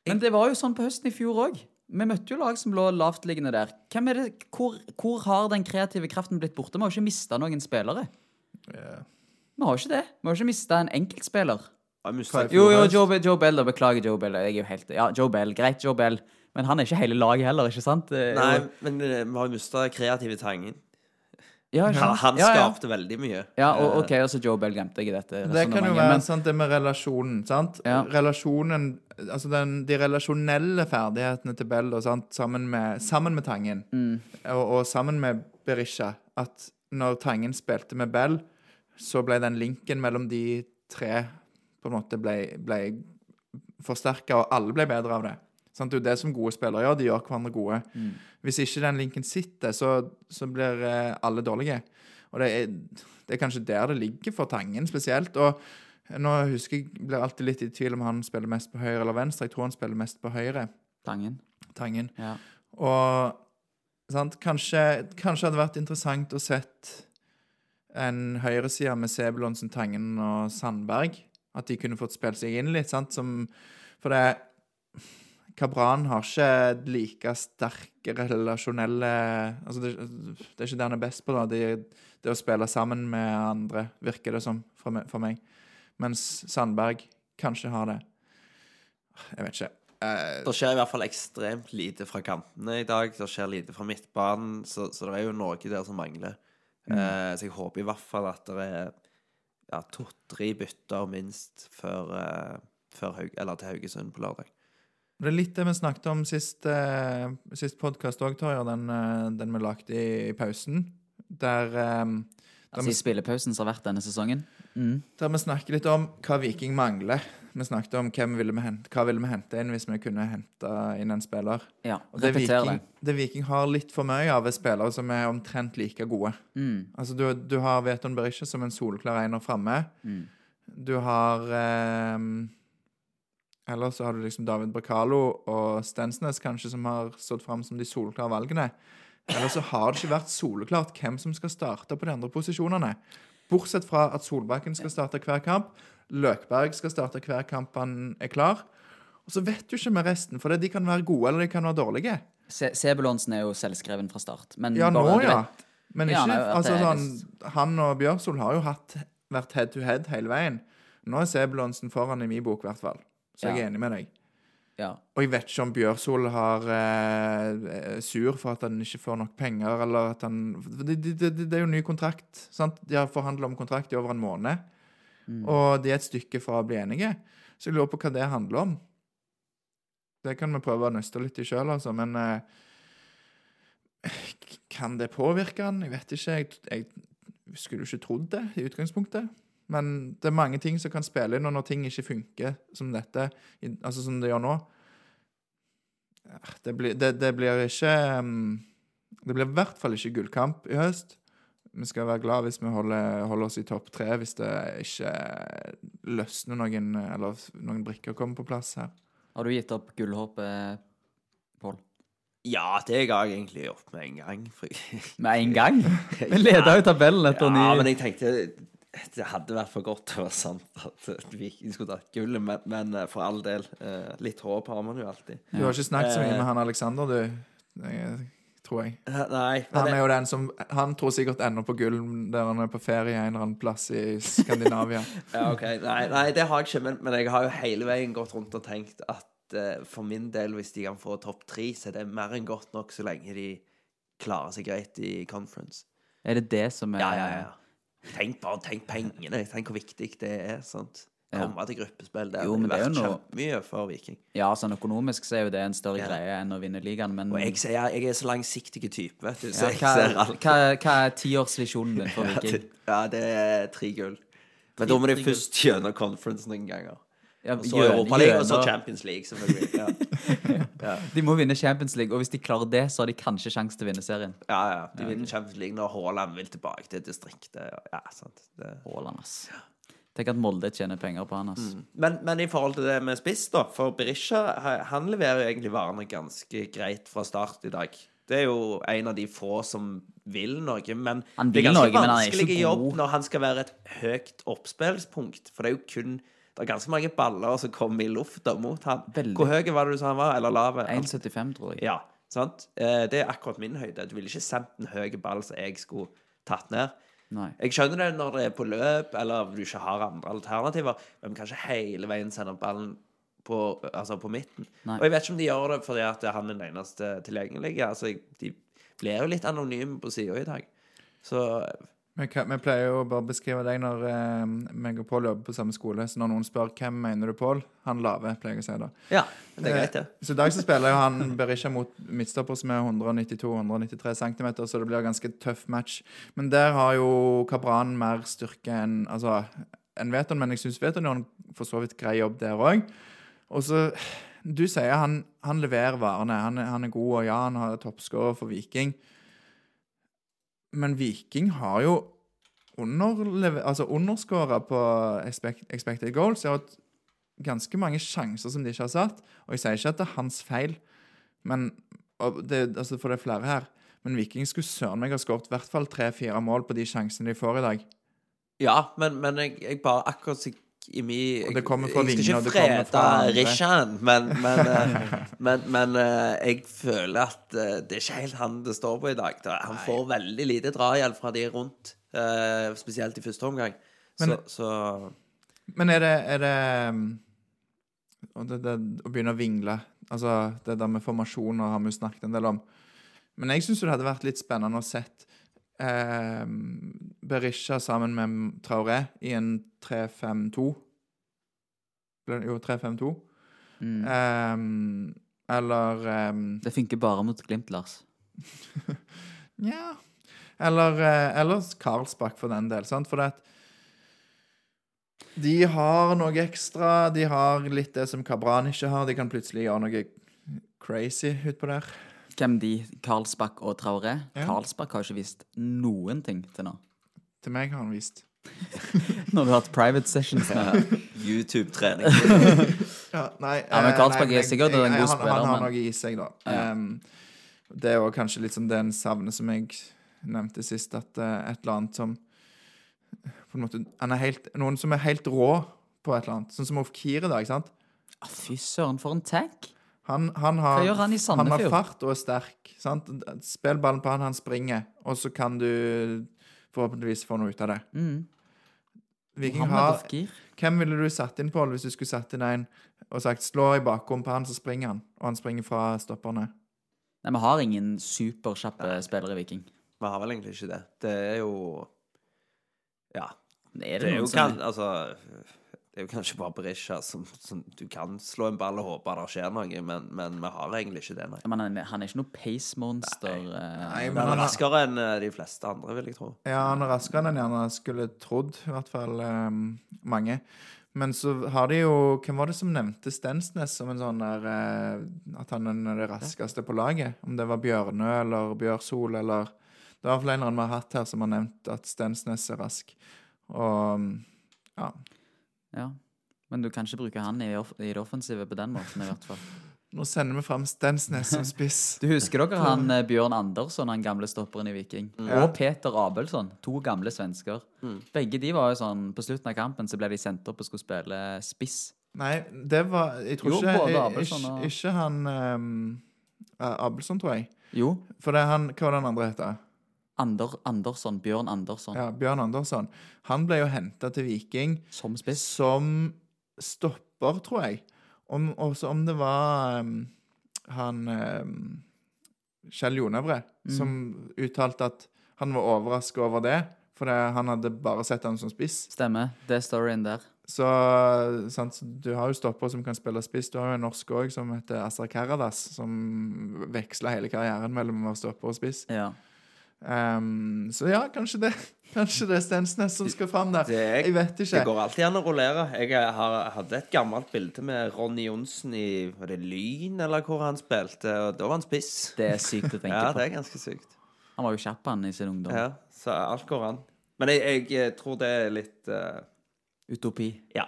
Men det var jo sånn på høsten i fjor òg. Vi møtte jo lag som lå lavtliggende der. Hvem er det, hvor, hvor har den kreative kraften blitt borte? Vi har jo ikke mista noen spillere. Yeah. Vi har jo ikke det. Vi har jo ikke mista en enkeltspiller. Er- Jo, jo. Joe, Joe Bell, da. Beklager, Joe Bell. Jeg er jo helt Ja, Joe Bell. Greit, Joe Bell. Men han er ikke hele laget heller, ikke sant? Det jo- Nei, men eh, vi har jo mista kreative Tangen. ja, Han, han ja, ja. skapte veldig mye. Ja, og, Eh, ok, og så Joe Bell glemte jeg i dette Det kan jo være men- sant, det med relasjonen. sant? Ja. Relasjonen, altså den, De relasjonelle ferdighetene til Bell da, sant? Sammen, med, sammen med Tangen, Mm. og, og sammen med Berisha At når Tangen spilte med Bell, så ble den linken mellom de tre på en måte ble, ble forsterka, og alle ble bedre av det. Sant? Det er jo det som gode spillere gjør. De gjør hverandre gode. Mm. Hvis ikke den linken sitter, så, så blir eh, alle dårlige. Og det er, det er kanskje der det ligger for Tangen spesielt. Og nå husker jeg, blir alltid litt i tvil om han spiller mest på høyre eller venstre. Jeg tror han spiller mest på høyre, Tangen. Tangen. Ja. Og sant? Kanskje, kanskje hadde vært interessant å sett en høyreside med Sebulonsen, Tangen og Sandberg. At de kunne fått spilt seg inn litt, sant? Som, for det Kabran har ikke like sterke relasjonelle Altså, det, det er ikke det han er best på, da. Det, det å spille sammen med andre, virker det som for meg. For meg. Mens Sandberg kanskje har det. Jeg vet ikke. Eh, Det skjer i hvert fall ekstremt lite fra kantene i dag. Det skjer lite fra midtbanen, så, så det er jo noe der som mangler. Eh, så jeg håper i hvert fall at det er ja, to-tre bytter minst før, eh, før eller til Haugesund på lørdag. Det er litt det vi snakket om sist, eh, sist podkast òg, Torjer. Den, eh, den vi lagde i, i pausen. Der, eh, der, Altså i spillepausen som har vært denne sesongen. Mm. der vi snakker litt om hva Viking mangler. Vi snakket om hvem ville vi hente, hva ville vi hente inn hvis vi kunne hente inn en spiller. Ja, Og det Viking, det. det Viking har litt for mye av, er spillere som er omtrent like gode. Mm. Altså, du, du har Veton Berisha som en soleklar einer framme. Mm. Du har eh, Eller så har du liksom David Bacalo og Stensnes kanskje som har stått fram som de soleklare valgene. Eller så har det ikke vært soleklart hvem som skal starte på de andre posisjonene. Bortsett fra at Solbakken skal starte hver kamp. Løkberg skal starte hver kamp han er klar. Og så vet du ikke med resten, for de kan være gode eller de kan være dårlige. Se- Sebulonsen er jo selvskreven fra start. Men Ja, nå, bare, ja. vet- Men ikke ja, altså, sånn, Han og Bjørsol har jo hatt, vært head to head hele veien. Nå er Sebulonsen foran i min bok, i hvert fall. Så jeg er enig med deg. Ja. Og jeg vet ikke om Bjørsol har eh, sur for at han ikke får nok penger, eller at han Det, det, det, det er jo ny kontrakt, sant? De har forhandla om kontrakt i over en måned. Og de er et stykke fra å bli enige. Så jeg lurer på hva det handler om. Det kan vi prøve å nøste litt i sjøl, altså, men eh, Kan det påvirke han? Jeg vet ikke. Jeg, jeg skulle ikke trodd det i utgangspunktet. Men det er mange ting som kan spille inn, og når ting ikke funker som dette, altså som det gjør nå Det blir, det, det blir ikke um, Det blir i hvert fall ikke gullkamp i høst. Vi skal være glad hvis vi holder, holder oss i topp tre, hvis det ikke løsner noen Eller noen brikker kommer på plass her. Har du gitt opp gullhåpet, Pål? Ja, det ga jeg egentlig opp med en gang. For Med en gang? [laughs] Vi leda jo tabellen etter ja, men jeg tenkte det hadde vært for godt til å være sant at Viking skulle tatt gullet, men, men eh, for all del. eh, litt håp har man jo alltid. Du har ikke snakket så mye Eh. med han Alexander, du. Tror jeg. Nei, Han er jo den som Han tror sikkert ennå på gull der han er på ferie en eller annen plass i Skandinavia. [laughs] ja, ok. nei, nei, det har jeg ikke, men, men jeg har jo hele veien gått rundt og tenkt at for min del, hvis de kan få topp tre, så er det mer enn godt nok så lenge de klarer seg greit i conference. Er det det som er Ja, ja, ja. Tenk bare tenk pengene. Tenk hvor viktig det er. sant? Ja. Komme til gruppespill. Det hadde vært noe- kjempemye for Viking. Ja, sånn økonomisk så er jo det en større Ja. greie enn å vinne ligaen, men Og jeg, sier, jeg er så langsiktig type, vet du. Så ja, jeg hva, ser alt. hva, hva er tiårsvisjonen din for [laughs] Ja, Viking? det, ja, det er tre gull. Men da må de først gjennom conference noen ganger. Ja, Og så Europaligaen, og så Champions League, selvfølgelig. Ja. [laughs] ja. De må vinne Champions League, og hvis de klarer det, så har de kanskje sjanse til å vinne serien. ja, ja. De vinner Champions League når Haaland vil tilbake til distriktet. Ja, sant. Det. Haaland, ass. Tenk at Molde tjener penger på han, ass. Men, men i forhold til det med spiss, da. For Berisha han leverer jo egentlig varene ganske greit fra start i dag. Det er jo en av de få som vil noe. Men Han det er ganske noe, vanskelig er jobb når han skal være et høyt oppspillspunkt. For det er jo kun Det er ganske mange baller som kommer i lufta mot han. Veldig. Hvor høy var det du sa han var? Eller lav? 1,75, tror jeg. Ja, sant? Eh, Det er akkurat min høyde. Du ville ikke sendt en høy ball som jeg skulle tatt ned. Nei. Jeg skjønner det når det er på løp, eller du ikke har andre alternativer, men vi kan ikke hele veien sende ballen på, altså på midten. Nei. Og jeg vet ikke om de gjør det fordi at han er den eneste tilgjengelige. Altså, de blir jo litt anonyme på sida i dag. Så Vi, vi pleier jo bare å beskrive deg når eh, meg og Pål jobber på samme skole. Så når noen spør hvem mener du Pål, han lave, pleier jeg å si da. ja, det er greit, det. Så i dag så spiller jo han Berisha mot midtstopper som er 192-193 cm, så det blir en ganske tøff match. Men der har jo Kabran mer styrke enn altså, en Veton, men jeg syns Veton gjør en for så vidt grei jobb der òg. Og så Du sier han, han leverer varene. Han han er god, og ja, han har toppskårer for Viking. Men Viking har jo altså underskåra på expect, expected goals. Jeg har hatt ganske mange sjanser som de ikke har satt. Og jeg sier ikke at det er hans feil, men det, altså for det er flere her. Men Viking skulle søren meg ha skåret i hvert fall tre-fire mål på de sjansene de får i dag. Ja, men, men jeg, jeg bare akkurat så i mi Og det kommer fra Jeg skal og ikke det kommer frede fra andre. Rishan, men, men, eh, [laughs] men, men eh, jeg føler at eh, det er ikke helt han det står på i dag. Da. Han får veldig lite drahjelp fra de rundt, eh, spesielt i første omgang. Men- så Men er det, er det um, det, det, Å begynne å vingle Altså, det der med formasjoner har vi snakket en del om. Men jeg syns det hadde vært litt spennende å sett eh, Berisha sammen med Traoré i en 3-5-2. Jo, 3-5-2. Mm. Eh, eller eh, Det funker bare mot Glimt, Lars. [laughs] Nja Eller, eh, eller Karlsbakk, for den del. Sant? For det at de har noe ekstra. De har litt det som Kabran ikke har. De kan plutselig gjøre noe crazy utpå der. Hvem de? Karlsbakk og Traoré? Ja. Karlsbakk har ikke vist noen ting til nå. Til meg har han vist. [laughs] Når du har hatt private sessions med [laughs] YouTube-trening. [laughs] Ja, nei, Ja, men eh, Karlsbakk er sikkert en god han, spiller, Han har men- noe i seg, da. Ja. Um, det er jo kanskje litt som den savnet som jeg nevnte sist, at uh, et eller annet som på en måte, han er helt, Noen som er helt rå på et eller annet. Sånn som Ofkir i dag. sant? Ah, Fy søren, for en tag! Han, han har, Hva gjør han i han har fart og er sterk. Sant? Spill ballen på han, han springer, og så kan du forhåpentligvis få noe ut av det. Mm. Viking har, hvem ville du satt inn på hvis du skulle satt inn en og sagt 'slå i bakrom på han', så springer han. Og han springer fra stopperne. Nei, vi har ingen superkjappe spillere i Viking. Vi har vel egentlig ikke det. Det er jo Ja. Er Det det er jo, kan, altså, det er jo kanskje bare Berisha som, som Du kan slå en ball og håpe det skjer noe, men, men vi har egentlig ikke det, nei. Men han, han er ikke noe pace-monster. eh, Nei, Men han er raskere enn eh, de fleste andre, vil jeg tro. ja, han er raskere enn han gjerne skulle trodd, i hvert fall um, mange. Men så har de jo Hvem var det som nevnte Stensnes som en sånn der eh, At han er det raskeste på laget? Om det var Bjørnø eller Bjørsol eller Det er i hvert fall en eller annen vi har hatt her som har nevnt at Stensnes er rask. Og ja. Ja. Men du kan ikke bruke han i, off i det offensive på den måten, i hvert fall. [laughs] Nå sender vi fram Stensnes som spiss. [laughs] Du husker dere han eh, Bjørn Andersson, han gamle stopperen i Viking? Mm. Og Peter Abelsson, to gamle svensker. Begge de var jo sånn På slutten av kampen så ble de sendt opp og skulle spille spiss. Nei, det var Jeg tror Jo, ikke både jeg- Abelsson ikke, og- ikke han um, Abelsson, tror jeg. Jo. For det er han Hva var den andre heter? Ander, Andersson. Bjørn Andersson. Ja, Bjørn Andersson. Han ble jo henta til Viking Som spiss. som stopper, tror jeg. Om, også om det var um, han um, Kjell Jonevre som uttalte at han var overraska over det, for det, han hadde bare sett han som spiss. Stemmer. Det er storyen der. Så, sant, du har jo stopper som kan spille spiss. Du har jo en norsk òg som heter Asar Karadas, som veksla hele karrieren mellom å være stopper og spiss. Ja. Um, så ja, kanskje det [laughs] Kanskje det er Stensnes som skal fram der. Det er- jeg vet ikke. Det går alltid an å rullere. Jeg har, hadde et gammelt bilde med Ronny Johnsen i Var det Lyn, eller hvor han spilte? Og da var han spiss. Det er sykt å tenke [laughs] Ja, det på. er ganske sykt. Han var jo kjapp, han, i sin ungdom. Ja, så alt går an. Men jeg, jeg tror det er litt uh... Utopi. Ja.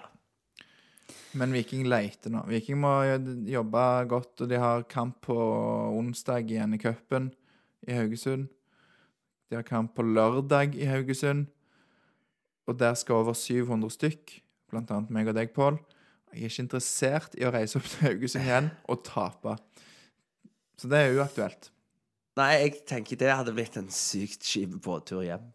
Men Viking leiter nå. Viking må jobbe godt, og de har kamp på onsdag igjen i cupen i Haugesund. De har kamp på lørdag i Haugesund. Og der skal over 700 stykk blant annet meg og deg, Pål. Jeg er ikke interessert i å reise opp til Haugesund igjen og tape. Så det er uaktuelt. Nei, jeg tenker det hadde blitt en sykt kjip båttur hjem.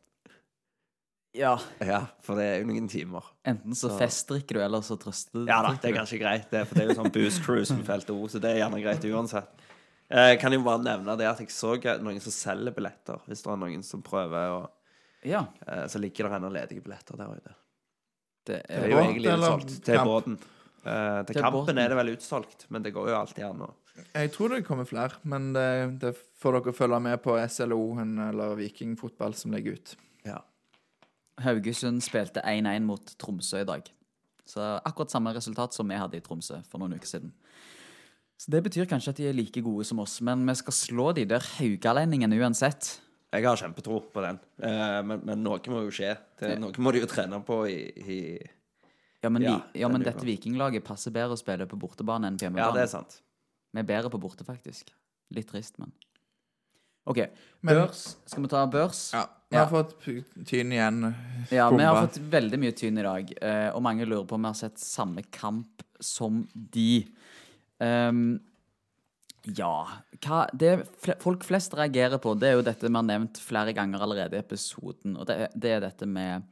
Ja. Ja, for det er jo noen timer. Enten så Så- festdrikker du, eller så trøster du. Ja da, det er kanskje greit, det, for det er jo sånn boost cruise med felt O, så det er gjerne greit uansett. Jeg kan jo bare nevne det at jeg så noen som selger billetter, hvis det er noen som prøver å Ja. eh, Så ligger det ennå ledige billetter der ute. Det Det er jo egentlig utsolgt. Til kamp? båten. Eh, til Til kampen båten. er det vel utsolgt, men det går jo alltid an å Jeg tror det kommer flere, men det, det får dere følge med på SLO en- eller Vikingfotball som legger ut. Ja. Haugesund spilte 1-1 mot Tromsø i dag. Så akkurat samme resultat som vi hadde i Tromsø for noen uker siden. Så Det betyr kanskje at de er like gode som oss, men vi skal slå de der haugalendingene uansett. Jeg har kjempetro på den, eh, men, men noe må jo skje. Det, noe må de jo trene på i, i Ja, men, Ja, vi, ja, men dette vikinglaget passer bedre å spille på bortebane enn på Ja, det er sant. Vi er bedre på borte, faktisk. Litt trist, men OK. Men- Børs. Skal vi ta børs? Ja, Vi Ja. har fått tyn igjen. Ja, vi har fått veldig mye tynn i dag, eh, og mange lurer på om vi har sett samme kamp som de. Ehm, ja hva det fl folk flest reagerer på, det er jo dette vi har nevnt flere ganger allerede i episoden, og det, er- det er dette med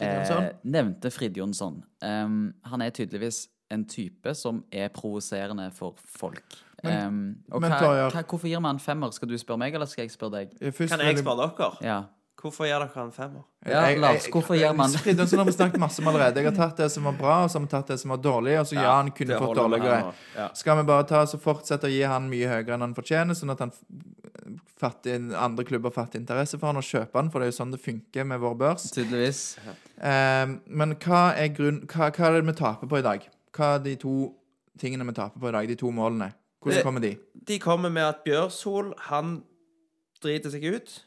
eh, Nevnte Fridjonsson. Um, han er tydeligvis en type som er provoserende for folk. Ehm, og men hva, hva, hvorfor gir vi en femmer? Skal du spørre meg, eller skal jeg spørre deg? Først Kan jeg spørre dere? Ja. Hvorfor gir dere en femmer? Ja, Lars, hvorfor gjør man- Fridtjonsson har vi snakket masse om allerede. Jeg har tatt det som var bra, og så har vi tatt det som var dårlig. Og så ja, han kunne fått dårligere. Ja. Skal vi bare ta oss og fortsette å gi han mye høyere enn han fortjener, sånn at han fatter, andre klubber fatter interesse for han og kjøper han, for det er jo sånn det funker med vår børs. Tydeligvis. Eh, men hva er, grunn, hva, hva er det vi taper på i dag? Hva er de to tingene vi taper på i dag? De to målene? Hvordan Det- kommer de? De kommer med at Bjørshol, han driter seg ut,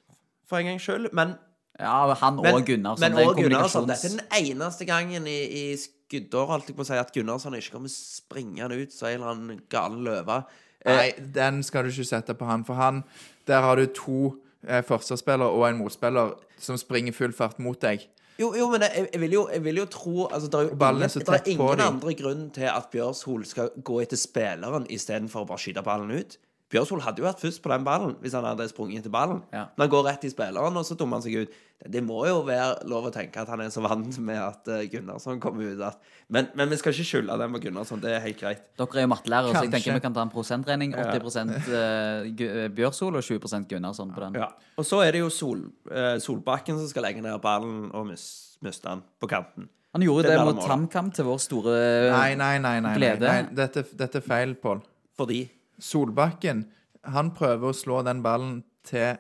for en gangs skyld. Men, Ja, han men, og Gunnarsson. men det er også Gunnarsson. Dette er den eneste gangen i, i skuddår holdt jeg på å si, at Gunnarsson ikke kommer springende ut som en eller annen gal løve. Eh, Nei, den skal du ikke sette på han, for han Der har du to eh, forsvarsspillere og en motspiller som springer full fart mot deg. Jo, jo, men jeg, jeg, vil jo, jeg vil jo tro altså, Det er jo er ingen, er ingen andre grunn til at Bjørshol skal gå etter spilleren istedenfor å bare skyte ballen ut. Bjørshol hadde jo vært først på den ballen hvis han hadde sprunget etter ballen. Ja. Men han går rett i spilleren, og så dummer han seg ut. Det, må jo være lov å tenke at han er så vant med at eh, Gunnarsson kommer ut at men, men vi skal ikke skylde den på Gunnarsson. Det er helt greit. Dere er jo mattelærere, så jeg tenker vi kan ta en prosentregning. 80 eh, Gu- Bjørsol og 20 Gunnarsson på den. Ja. Og så er det jo Sol, eh, Solbakken som skal legge ned ballen og miste den på kanten. Han gjorde Det det mot TamKam til vår store glede. nei, nei. nei, nei, Glede. nei. Dette, dette er feil, Pål. Fordi Solbakken han prøver å slå den ballen til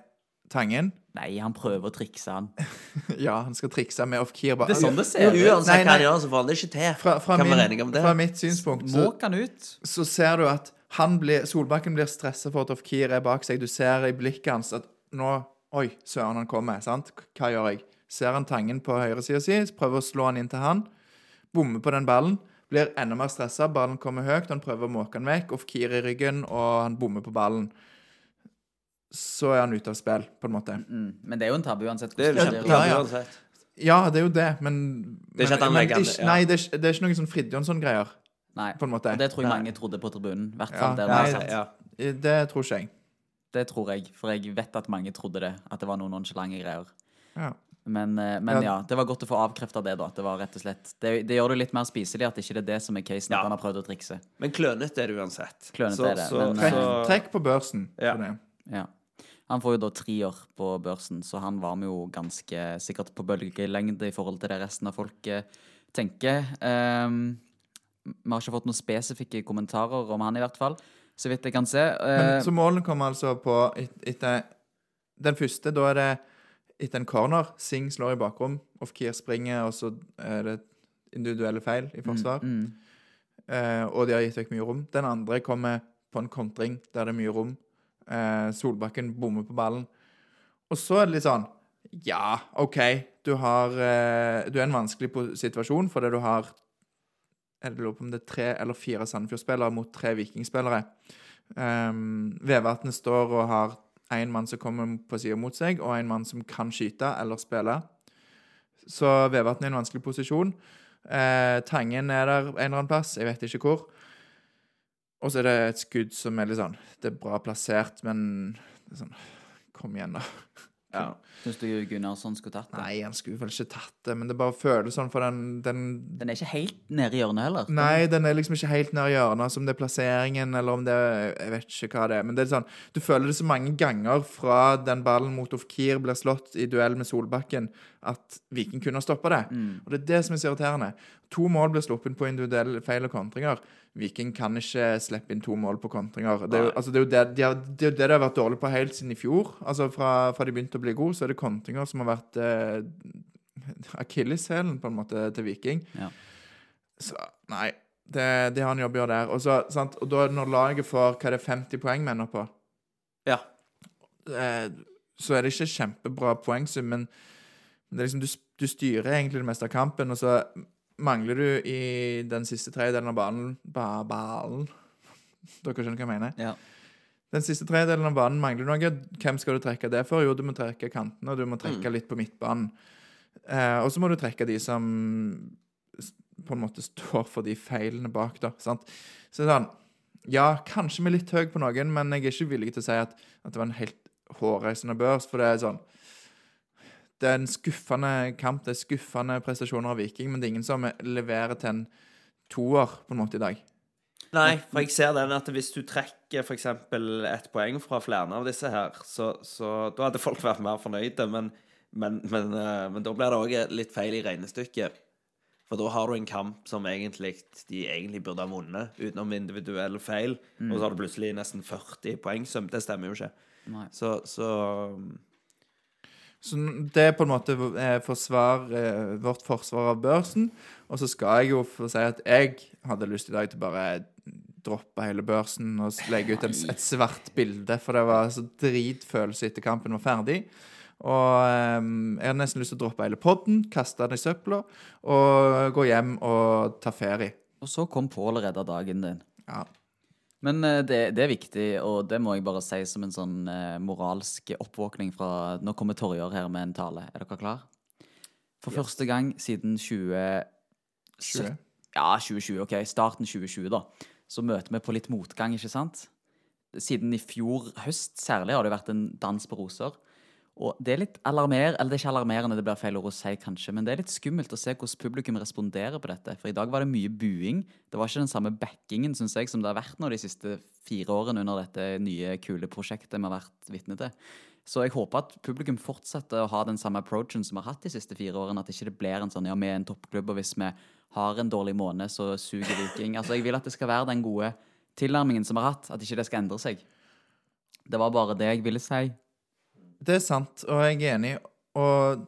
Tangen. Nei, han prøver å trikse han. [laughs] Ja, han skal trikse med off-keer. Det er sånn det ser ut. Uansett hva han gjør, så får han det ikke til. Fra, fra, min, fra mitt synspunkt så, han ut. så ser du at han blir, Solbakken blir stressa for at off-keer er bak seg. Du ser i blikket hans at nå Oi, søren, han kommer. sant? Hva gjør jeg? Ser han Tangen på høyresida si, prøver å slå han inn til han. Bommer på den ballen. Blir enda mer stressa. Ballen kommer høyt, han prøver å måke den vekk. Off-keer i ryggen, og han bommer på ballen. Så er han ute av spill, på en måte. Mm. Men det er jo en tabbe uansett. Det er jo Ja, ja. uansett. Ja, det er jo det, men Det er ikke at han men, legger. Nei, det er, ikke- det er ikke noen sånn Fridtjonsson-greier, Nei. på en måte. Og det tror jeg Nei. mange trodde på tribunen. I hvert Ja, fall der nei. Ja. Det tror ikke jeg. Det tror jeg, for jeg vet at mange trodde det. At det var noen nonchalante greier. Ja. Men, eh, men Ja. ja, det var godt å få avkrefta det, da. Det var rett og slett Det, det gjør det litt mer spiselig at ikke det er det som er casen, Ja. at han har prøvd å trikse. Men klønete er det uansett. Klønete Så- er det, så- men, Trekk, så- trekk på børsen. Ja. for det. Ja. Han får jo da trier på børsen, så han var med jo ganske sikkert på bølgelengde i forhold til det resten av folket tenker. Um, vi har ikke fått noen spesifikke kommentarer om han, i hvert fall. Så vidt jeg kan se. Men, Eh, så målene kommer altså på et, etter Den første, da er det etter en corner. Singh slår i bakrom. Off-keer springer, og så er det individuelle feil i forsvar. mm, Eh, og de har gitt vekk mye rom. Den andre kommer på en kontring der det er mye rom. Eh, Solbakken bommer på ballen. Og så er det litt sånn Ja, OK, du har eh, Du er i en vanskelig situasjon fordi du har jeg lurer på om det er tre eller fire Sandefjord-spillere mot tre Vikingspillere. Um, Vevatnet står og har én mann som kommer på sida mot seg, og en mann som kan skyte eller spille. Så Vevatn er i en vanskelig posisjon. Eh, tangen er der en eller annen plass, jeg vet ikke hvor. Og så er det et skudd som er litt sånn Det er bra plassert, men det er sånn Kom igjen, da. Ja. Syns du Gunnarsson skulle tatt det? Nei, han skulle vel ikke tatt det, men det bare føles sånn for den, den Den er ikke helt nede i hjørnet heller. Nei, den er liksom ikke helt nær hjørnet, som det er plasseringen, eller om det er Jeg vet ikke hva det er. Men det er sånn Du føler det så mange ganger fra den ballen mot Ofkir blir slått i duell med Solbakken, at Viking kunne ha stoppa det. Og det er det som er så irriterende. To mål blir sluppet på individuelle feil og kontringer. Viking kan ikke slippe inn to mål på kontringer. Det er jo, altså, det, er jo det, de har, det er jo det de har vært dårlige på helt siden i fjor. Altså Fra, fra de begynte å bli gode, så er det kontringer som har vært eh, [laughs] akilleshælen, på en måte, til Viking. Ja. Så nei, det, de har en jobb å gjøre der. Og, så, sant? og da når laget får hva er det 50 poeng mener på, ja. eh, så er det ikke kjempebra poengsum, men det er liksom, du, du styrer egentlig det meste av kampen, og så mangler du i den siste tredjedelen av banen ba, Ballen [laughs] Dere skjønner hva jeg mener? Ja. Den siste tredjedelen av banen mangler noe. Hvem skal du trekke det for? Jo, du må trekke kantene, og du må trekke litt på midtbanen. Eh, og så må du trekke de som på en måte står for de feilene bak, da. Sant? Så sånn Ja, kanskje vi er litt høye på noen, men jeg er ikke villig til å si at, at det var en helt hårreisende børs, for det er sånn Det er en skuffende kamp, det er skuffende prestasjoner av Viking, men det er ingen som leverer til en toer på en måte i dag. Nei, for jeg ser den at hvis du trekker f.eks. ett poeng fra flere av disse her, så, så da hadde folk vært mer fornøyde, men, men, men, eh, men da blir det òg litt feil i regnestykket. For da har du en kamp som egentlig de egentlig burde ha vunnet, utenom individuelle feil, og så har du plutselig nesten 40 poeng, så Det stemmer jo ikke. Nei. Så, så Så det er på en måte eh, forsvar, eh, vårt forsvar av børsen. Og så skal jeg jo få si at jeg hadde lyst i dag til bare droppe hele børsen og legge ut en, et svart bilde, for det var så dritfølelse etter kampen var ferdig. Og um, jeg hadde nesten lyst til å droppe hele podden, kaste den i søpla og gå hjem og ta ferie. Og så kom Pål og redda dagen din. Ja. Men eh, det, det er viktig, og det må jeg bare si som en sånn eh, moralsk oppvåkning fra Nå kommer Torjar her med en tale. Er dere klar? For første gang siden 20... 20. Ja, 2020. OK, starten 2020, da. Så møter vi på litt motgang, ikke sant? Siden i fjor høst særlig har det vært en dans på roser. Og det er litt alarmer, eller det er ikke alarmerende, det blir feil ord å si kanskje, men det er litt skummelt å se hvordan publikum responderer på dette. For i dag var det mye buing. Det var ikke den samme backingen, synes jeg, som det har vært nå de siste fire årene under dette nye, kule prosjektet vi har vært vitne til. Så jeg håper at publikum fortsetter å ha den samme approachen som vi har hatt de siste fire årene. At ikke det blir en sånn ja, vi er en toppklubb, og hvis vi har en dårlig måned, så suger Viking. Altså, jeg vil at det skal være den gode tilnærmingen som vi har hatt, at ikke det skal endre seg. Det var bare det jeg ville si. Det er sant, og jeg er enig. Og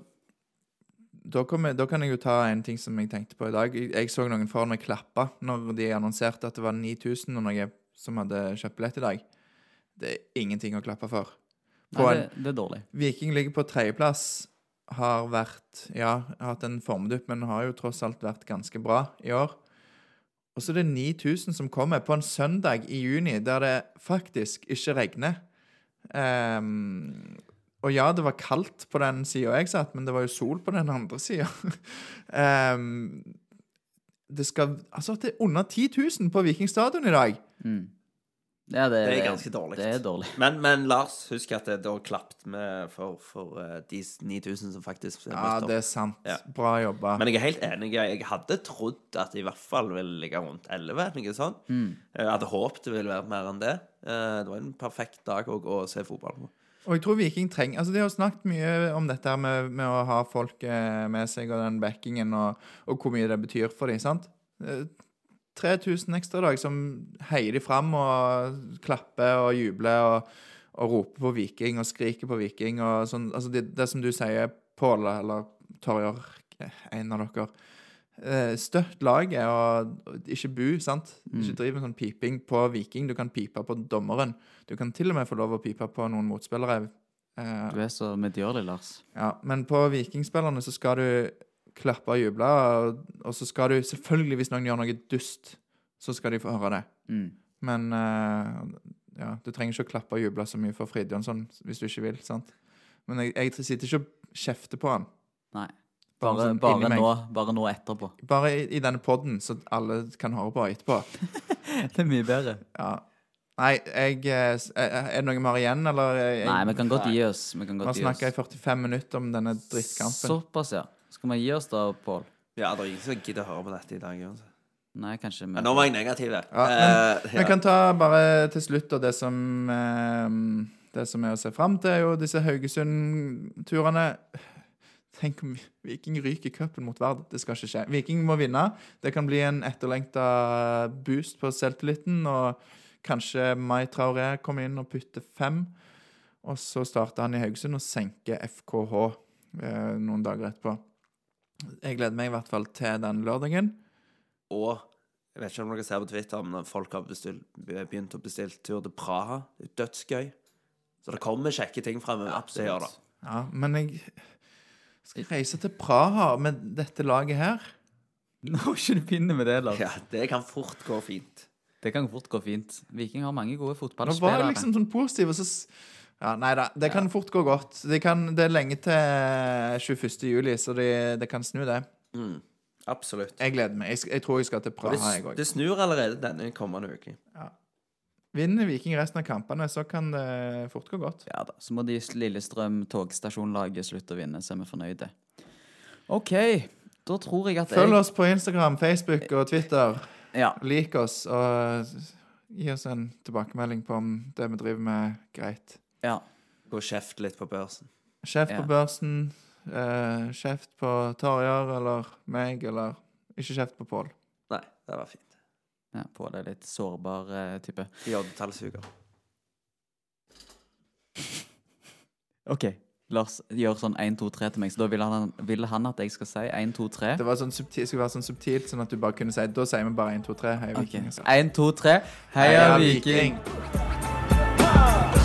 da, jeg, da kan jeg jo ta en ting som jeg tenkte på i dag. Jeg, så noen foran meg klappe når de annonserte at det var 9000 og noe som hadde kjøpt billett i dag. Det er ingenting å klappe for. På Nei, det, det er dårlig. Viking ligger på tredjeplass. Har vært Ja, har hatt en formdupp, men har jo tross alt vært ganske bra i år. Og så er det 9000 som kommer på en søndag i juni, der det faktisk ikke regner. Ehm, og ja, det var kaldt på den sida jeg satt, men det var jo sol på den andre sida. [laughs] det skal Altså, det er under 10 000 på Viking stadion i dag. Ja, det, Det er ganske dårlig. Det er dårlig. Men, men Lars, husk at det da klappet med for, for uh, de 9000 som faktisk er Ja, det er sant. Ja. Bra jobba. Men jeg er helt enig. Jeg hadde trodd at det i hvert fall ville ligge rundt 11. Ikke Mm. Jeg hadde håpet det ville være mer enn det. Uh, Det var en perfekt dag å gå og se fotball på. Og jeg tror Viking trenger Altså, de har snakket mye om dette med, med å ha folk eh, med seg, og den backingen, og, og hvor mye det betyr for dem, sant? Eh, 3000 ekstra dag som heier de fram og klapper og jubler og, og roper på Viking og skriker på Viking og sånn. Altså, det, det som du sier, Pål eller Torjar, en av dere. Eh, Støtt laget og ikke bu, sant? Ikke driv med sånn piping på Viking. Du kan pipe på dommeren. Du kan til og med få lov å pipe på noen motspillere. Eh, Du er så medgjørlig, Lars. ja, men på Vikingspillerne så skal du klappe og juble, og, og så skal du selvfølgelig, hvis noen gjør noe dust, så skal de få høre det. Mm. Men eh, ja, du trenger ikke å klappe og juble så mye for Fridtjonsson hvis du ikke vil, sant? Men jeg, jeg sitter ikke og kjefter på han. Nei. Bare, sånn bare, nå, bare nå etterpå. Bare i, i denne podden, så alle kan høre på etterpå. [laughs] Det er mye bedre. Ja. Nei, jeg eh, s- eh, Er det noe vi har igjen, eller? eh, Jeg, Nei, vi kan godt gi oss. Vi kan Vi har godt snakka i 45 minutter om denne drittkampen. Såpass, ja. Skal vi gi oss da, Pål? Ja, det er ingen som gidder å høre på dette i dag. Også. Nei, kanskje vi Men nå var jeg negativ. Ja, Eh, Vi kan ta bare til slutt og det som eh, Det som er å se fram til, er jo disse Haugesund-turene. Tenk om Viking ryker cupen mot Vard. Det skal ikke skje. Viking må vinne. Det kan bli en etterlengta boost på selvtilliten. Og kanskje Mai Traoré kommer inn og putter fem. Og så starter han i Haugesund og senker FKH eh, noen dager etterpå. Jeg gleder meg i hvert fall til den lørdagen. Og jeg vet ikke om dere ser på Twitter om folk har bestilt, begynt å bestille tur til Praha. Det er dødsgøy. Så det kommer kjekke ting fremover. Det gjør. Ja, men jeg skal reise til Praha med dette laget her. Nå ikke du begynner med det, Lars. Ja, det kan fort gå fint. Det kan fort gå fint. Viking har mange gode Nå var fotballspillere. jeg liksom sånn positiv, og så Ja, nei da. Det kan fort gå godt. Det, kan, det er lenge til 21. juli, så det, de kan snu, det. Mm, absolutt. Jeg gleder meg. Jeg, jeg tror jeg skal til Praha, jeg det, òg. det snur allerede denne kommende uke. Vinner Viking resten av kampene, så kan det fort gå godt. Ja da. Så må de Lillestrøm togstasjonlaget slutte å vinne, så er vi fornøyde. OK. Da tror jeg at Følg jeg oss på Instagram, Facebook og Twitter. Ja. Lik oss, og gi oss en tilbakemelding på om det vi driver med, greit. ja. Gå kjeft litt på børsen. Kjeft Ja. på børsen, eh, kjeft på Tarjei eller meg, eller ikke kjeft på Pål. Nei, det var fint. Ja på det litt sårbar eh, type. J-tallsuger. [laughs] OK. Lars gjør sånn 1, 2, 3 til meg, så da ville han, vil han at jeg skal si 1, 2, 3. Det var sånn subtil, skulle være sånn subtilt, sånn at du bare kunne si Da sier vi bare 1, 2, 3. Hei. Viking. altså. 1, 2, 3. Heia, Viking! Viking!